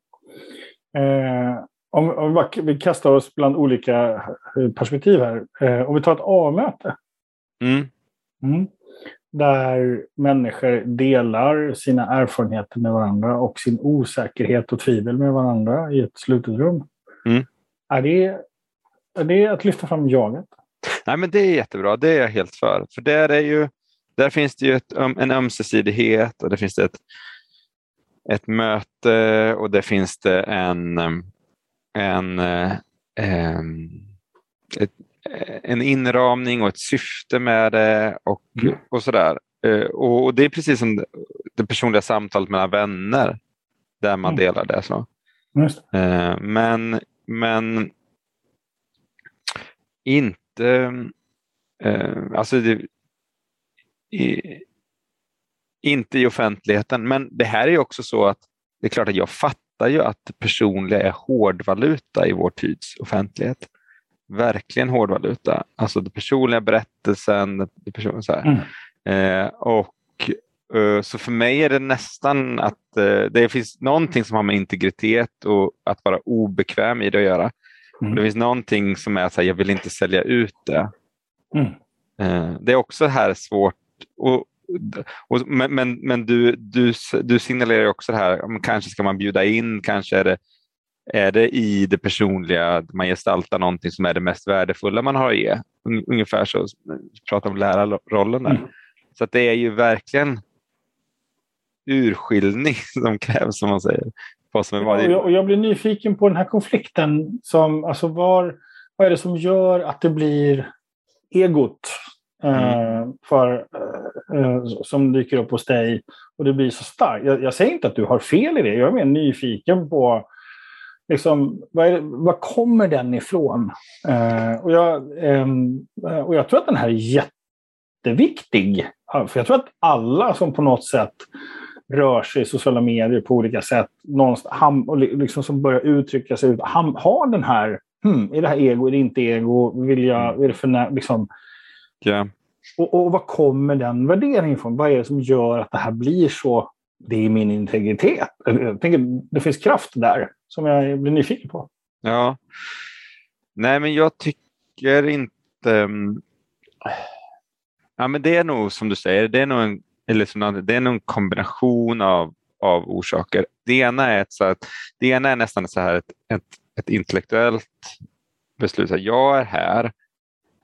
A: Okay. Eh, om, om vi, vi kastar oss bland olika eh, perspektiv här. Eh, om vi tar ett A-möte. Mm. Mm. Där människor delar sina erfarenheter med varandra och sin osäkerhet och tvivel med varandra i ett slutet rum. Mm. Är, det, är det att lyfta fram jaget?
B: Nej, men det är jättebra. Det är jag helt för. För där, är ju, där finns det ju ett, en ömsesidighet och det finns det ett, ett möte och det finns det en, en, en ett, en inramning och ett syfte med det och, mm. och sådär. Eh, och, och, det är precis som det personliga samtalet mellan vänner där man mm. delar det. Så. Eh, men, men inte... Eh, alltså det, i, inte i offentligheten. Men det här är också så att det är klart att jag fattar ju att det personliga är hårdvaluta i vår tids offentlighet. Verkligen hårdvaluta. Alltså den personliga berättelsen. Det personliga, så mm. eh, och eh, så för mig är det nästan att eh, det finns någonting som har med integritet och att vara obekväm i det att göra. Mm. det finns någonting som är att jag vill inte sälja ut det. Mm. Eh, det är också här svårt. Och, och, men men, men du, du, du signalerar också det här, kanske ska man bjuda in, kanske är det, är det i det personliga, man gestaltar någonting som är det mest värdefulla man har att ge. Ungefär så, pratar om lärarrollen där. Mm. Så att det är ju verkligen urskiljning som krävs, som man säger. Vad som är
A: vad. Och jag, och jag blir nyfiken på den här konflikten. Som, alltså var, vad är det som gör att det blir egot Mm. Eh, för, uh, som dyker upp hos dig och det blir så starkt. Jag, jag, säger inte att du har fel i det, jag är mer nyfiken på liksom, vad, det, vad kommer den ifrån? Uh, och, jag, um, och jag tror att den här är jätteviktig. För jag tror att alla som på något sätt rör sig i sociala medier på olika sätt, någonstans, och liksom som börjar uttrycka sig, har den här, hmm, är det här ego, är det inte ego, vill jag, mm. är det för liksom,
B: Yeah.
A: Och, och vad kommer den värderingen ifrån? Vad är det som gör att det här blir så? Det är min integritet. Jag tänker, det finns kraft där som jag blir nyfiken på.
B: Ja. Nej, men jag tycker inte... Mm, ja, men det är nog som du säger, det är nog en, eller som, det är nog en kombination av, av orsaker. Det ena är, ett, så att, det ena är nästan så här ett, ett, ett intellektuellt beslut. Att jag är här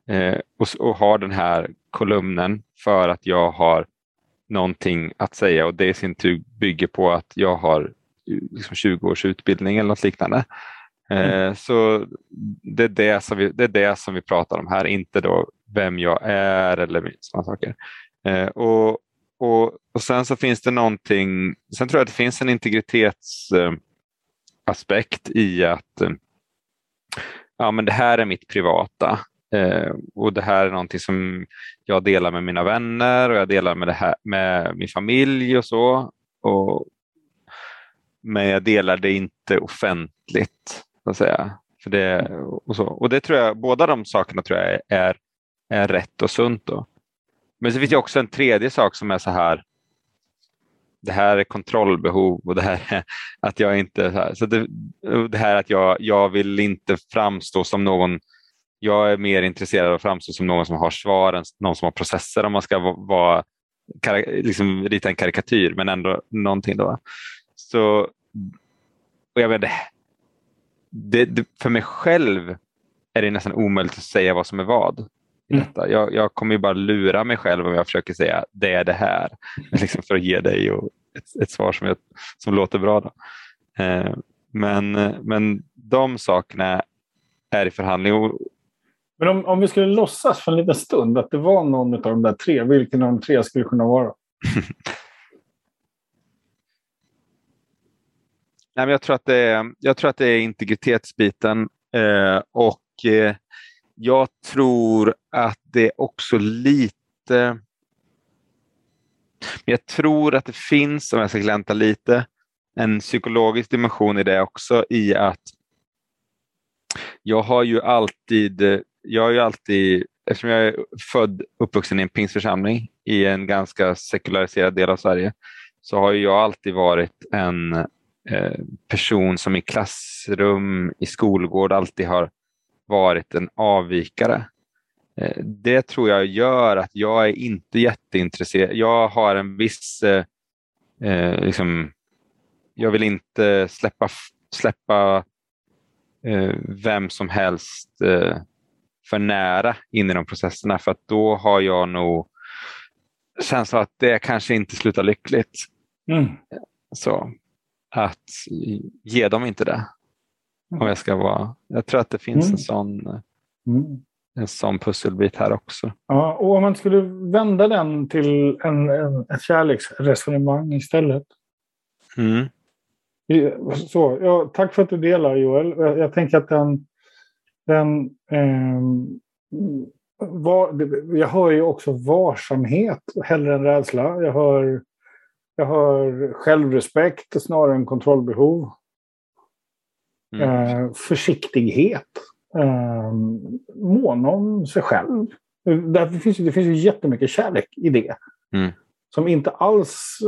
B: eh, och, och har den här kolumnen för att jag har någonting att säga och det i sin tur bygger på att jag har liksom 20 års utbildning eller något liknande. Eh, mm. Så det är det, som vi, det är det som vi pratar om här, inte då vem jag är eller sådana saker. Eh, och, och, och sen så finns det någonting, sen tror jag att det finns en integritetsaspekt i att eh, ja, men det här är mitt privata. Eh, och Det här är någonting som jag delar med mina vänner och jag delar med, det här, med min familj och så. Och, men jag delar det inte offentligt. Så att säga. För det, och, så. och det tror jag, båda de sakerna tror jag är, är rätt och sunt. Då. Men så finns det också en tredje sak som är så här. Det här är kontrollbehov och det här är att jag inte... Så, här, så det, det här att jag, jag vill inte framstå som någon jag är mer intresserad av att framstå som någon som har svar än någon som har processer om man ska vara, liksom, rita en karikatyr, men ändå någonting. Då. Så, och jag menar, det, det, för mig själv är det nästan omöjligt att säga vad som är vad. I mm. detta. Jag, jag kommer ju bara lura mig själv om jag försöker säga det är det här, liksom för att ge dig ett, ett svar som, jag, som låter bra. Då. Eh, men, men de sakerna är i förhandling. Och,
A: men om, om vi skulle låtsas för en liten stund att det var någon av de där tre, vilken av de tre skulle kunna vara?
B: Nej, men jag, tror att det är, jag tror att det är integritetsbiten eh, och eh, jag tror att det också lite... Men jag tror att det finns, om jag ska glänta lite, en psykologisk dimension i det också i att jag har ju alltid jag har ju alltid, eftersom jag är född uppvuxen i en pingstförsamling i en ganska sekulariserad del av Sverige, så har jag alltid varit en eh, person som i klassrum, i skolgård alltid har varit en avvikare. Eh, det tror jag gör att jag är inte jätteintresserad. Jag har en viss, eh, eh liksom, jag vill inte släppa, släppa eh, vem som helst eh, för nära in i de processerna för att då har jag nog känslan att det kanske inte slutar lyckligt. Mm. Så att ge dem inte det. Om jag ska vara. Jag tror att det finns mm. en sån.
A: Mm.
B: en sån pusselbit här också.
A: Ja, och om man skulle vända den till en, en, ett kärleksresonemang istället.
B: Mm.
A: Så, ja, tack för att du delar Joel. Jag, jag tänker att den... den eh, var, jag hör ju också varsamhet hellre än rädsla. Jag hör, jag hör självrespekt snarare än kontrollbehov. Mm. Eh, försiktighet. Eh, mån om sig själv. Därför finns, det finns ju jättemycket kärlek i det.
B: Mm.
A: Som inte alls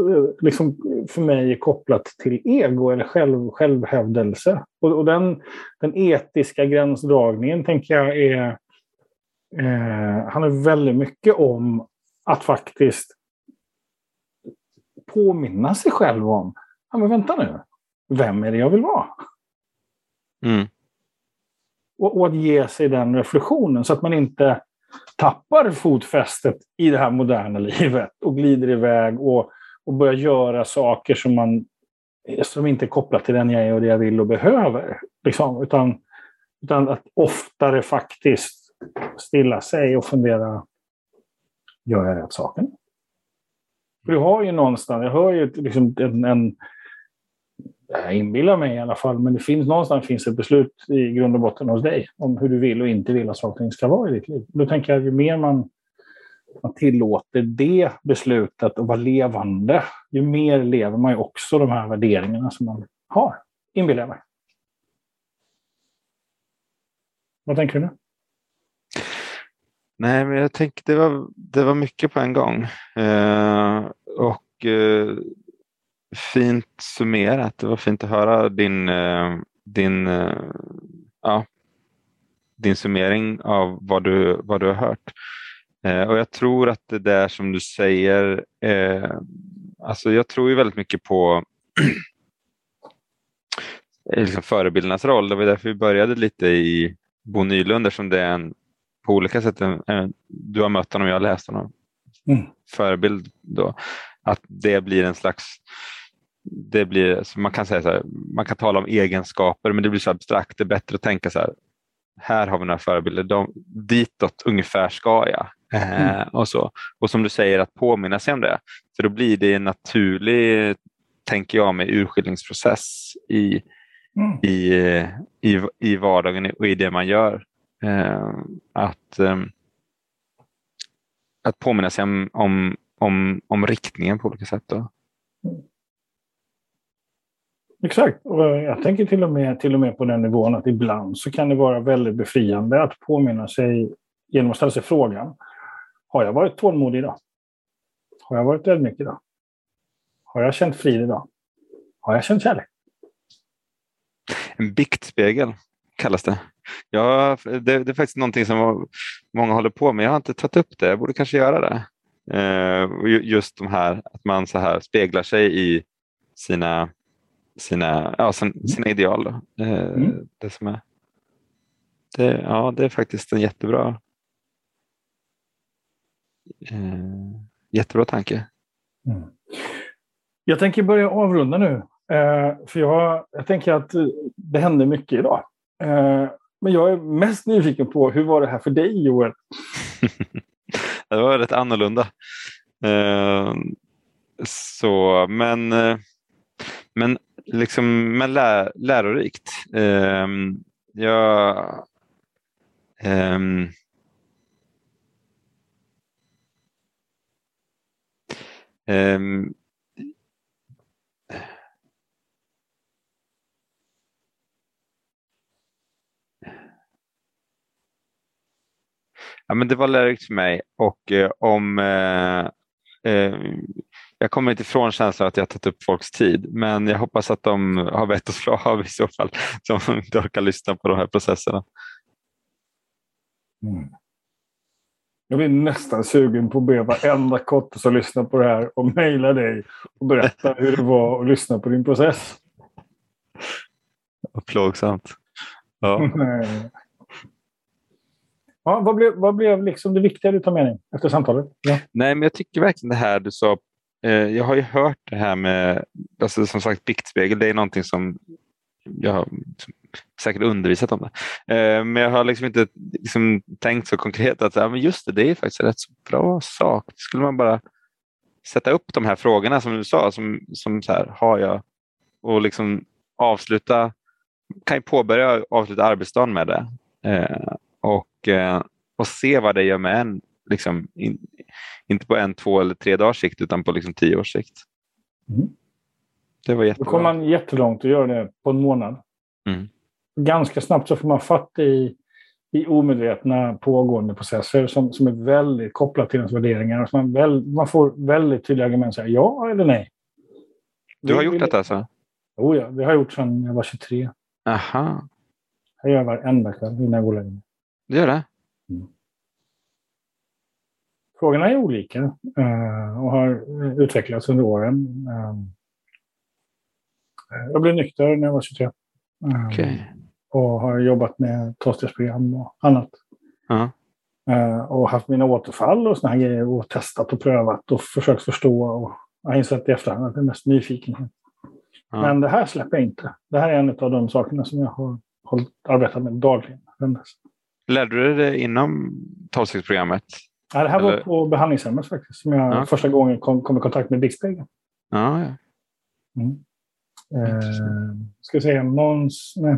A: liksom, för mig är kopplat till ego eller själv, självhävdelse. Och, och den, den etiska gränsdragningen tänker jag är... Eh, handlar väldigt mycket om att faktiskt påminna sig själv om, ja men vänta nu, vem är det jag vill vara?
B: Mm.
A: Och, och, att ge sig den reflektionen så att man inte tappar fotfästet i det här moderna livet och glider iväg och, och börjar göra saker som, man, som inte är kopplat till den jag är och det jag vill och behöver. Liksom. Utan, utan att oftare faktiskt stilla sig och fundera, gör jag rätt saken? För du har ju någonstans, jag hör ju liksom en, en jag inbillar mig i alla fall, men det finns någonstans finns ett beslut i grund och botten hos dig om hur du vill och inte vill att saker och ting ska vara i ditt liv. Då tänker jag att ju mer man, man tillåter det beslutet att vara levande, ju mer lever man ju också de här värderingarna som man har, inbillar jag mig. Vad tänker du?
B: Nej, men jag tänkte det var, det var mycket på en gång. Eh, och eh, fint summerat. Det var fint att höra din, eh, din, eh, ja, din summering av vad du, vad du har hört. Eh, och jag tror att det där som du säger, alltså jag tror ju väldigt mycket på liksom förebildernas roll. Det var därför vi började lite i Bo Nylund som det är en, på olika sätt, en, en, du har mött honom, jag har läst honom, mm. förebild då. Att det blir en slags det blir, man kan säga så här, man kan tala om egenskaper men det blir så abstrakt. Det är bättre att tänka så här, här har vi några förebilder, de, ditåt ungefär ska jag. Eh, mm. och, så. och som du säger, att påminna sig om det. För då blir det en naturlig, tänker jag, med urskiljningsprocess i, mm. i, i, i vardagen och i det man gör. Eh, att, eh, att påminna sig om, om, om, om riktningen på olika sätt. Då.
A: Exakt. Och eh, jag tänker till och, med, till och med på den nivån att ibland så kan det vara väldigt befriande att påminna sig genom att ställa sig frågan. Har jag varit tålmodig idag? Har jag varit ödmjuk idag? Har jag känt frid idag? Har jag känt kärlek?
B: En biktspegel kallas det. Ja, det, det, är faktiskt någonting som många håller på med. Jag har inte tagit upp det. Jag borde kanske göra det. Eh, just de här att man så här speglar sig i sina sina, ja, sina mm. ideal. Då. Eh, mm. Det som är. Det, ja, det är faktiskt en jättebra eh, jättebra tanke.
A: Mm. Jag tänker börja avrunda nu. Eh, för jag, jag tänker att det händer mycket idag. Eh, men jag är mest nyfiken på hur var det här för dig Joel?
B: det var rätt annorlunda. Eh, så, men, eh, men liksom, men lä, lärorikt. Um, jag, um, um, Ja, men det var lärorikt för mig och eh, om eh, eh, jag kommer inte ifrån känslan att jag tagit upp folks tid, men jag hoppas att de har vett att slå av i så fall, som inte orkar lyssna på de här processerna.
A: Mm. Jag blir nästan sugen på att be varenda kotte som lyssnar på det här och mejla dig och berätta hur det var att lyssna på din process.
B: plågsamt. Ja.
A: ja, vad blev, vad blev liksom det viktiga du tar med dig efter samtalet? Ja.
B: Nej, men jag tycker verkligen det här du sa Eh, jag har ju hört det här med, alltså som sagt biktspegel, det är någonting som jag säkert undervisat om det. Eh, men jag har liksom inte liksom tänkt så konkret att ja, men just det, det är faktiskt en rätt så bra sak. Skulle man bara sätta upp de här frågorna som du sa, som, som så här, har jag och liksom avsluta, kan ju påbörja och avsluta arbetsdagen med det eh, och, och se vad det gör med en, liksom, in, inte på en, två eller tre dagars sikt utan på liksom tio års sikt.
A: Mm.
B: Det var jättebra.
A: Då kommer man jättelångt att göra det på en månad.
B: Mm.
A: Ganska snabbt så får man fatt i, i omedvetna pågående processer som, som är väldigt kopplat till ens värderingar. Så man, väl, man får väldigt tydliga argument. Säga ja eller nej.
B: Du har gjort detta alltså?
A: Jo, ja. Det har jag gjort sedan jag var 23.
B: Aha.
A: Jag gör varenda kväll innan jag går och lägger mig.
B: Du gör det?
A: Mm. Frågorna är olika uh, och har utvecklats under åren. Uh, jag blev nykter när jag var 23. Uh,
B: okay.
A: Och har jobbat med tolvstegsprogram och annat.
B: Uh
A: -huh. och haft mina återfall och såna här grejer och testat och prövat och försökt förstå. Och jag har insett i efterhand att det är mest nyfikenhet. Ja. Men det här släpper jag inte. Det här är en av de sakerna som jag har hållit, arbetat med dagligen.
B: Lärde du dig det inom tolvstegsprogrammet?
A: Ja, det här Eller? var på behandlingshemmet faktiskt. Som jag ja. första gången kom, kom i kontakt med Bixpegeln.
B: Ja, ja.
A: Mm. Eh, ska säga. Nej.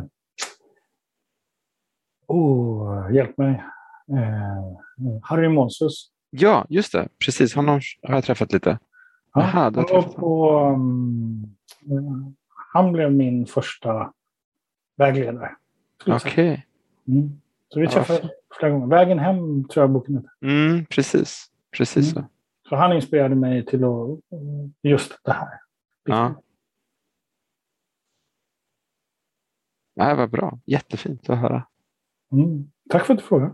A: Oh, hjälp mig. Eh, Harry Monsus.
B: Ja, just det. Precis. Honom har jag träffat lite.
A: Ja, Aha, han, var på, um, han blev min första vägledare.
B: Okej. Okay.
A: Mm. Så vi träffades. Flera gånger. Vägen hem tror jag boken heter.
B: Mm, precis. precis mm. så.
A: Så han inspirerade mig till att, just det här.
B: Ja. Det här var bra. Jättefint att höra.
A: Mm. Tack för att du frågade.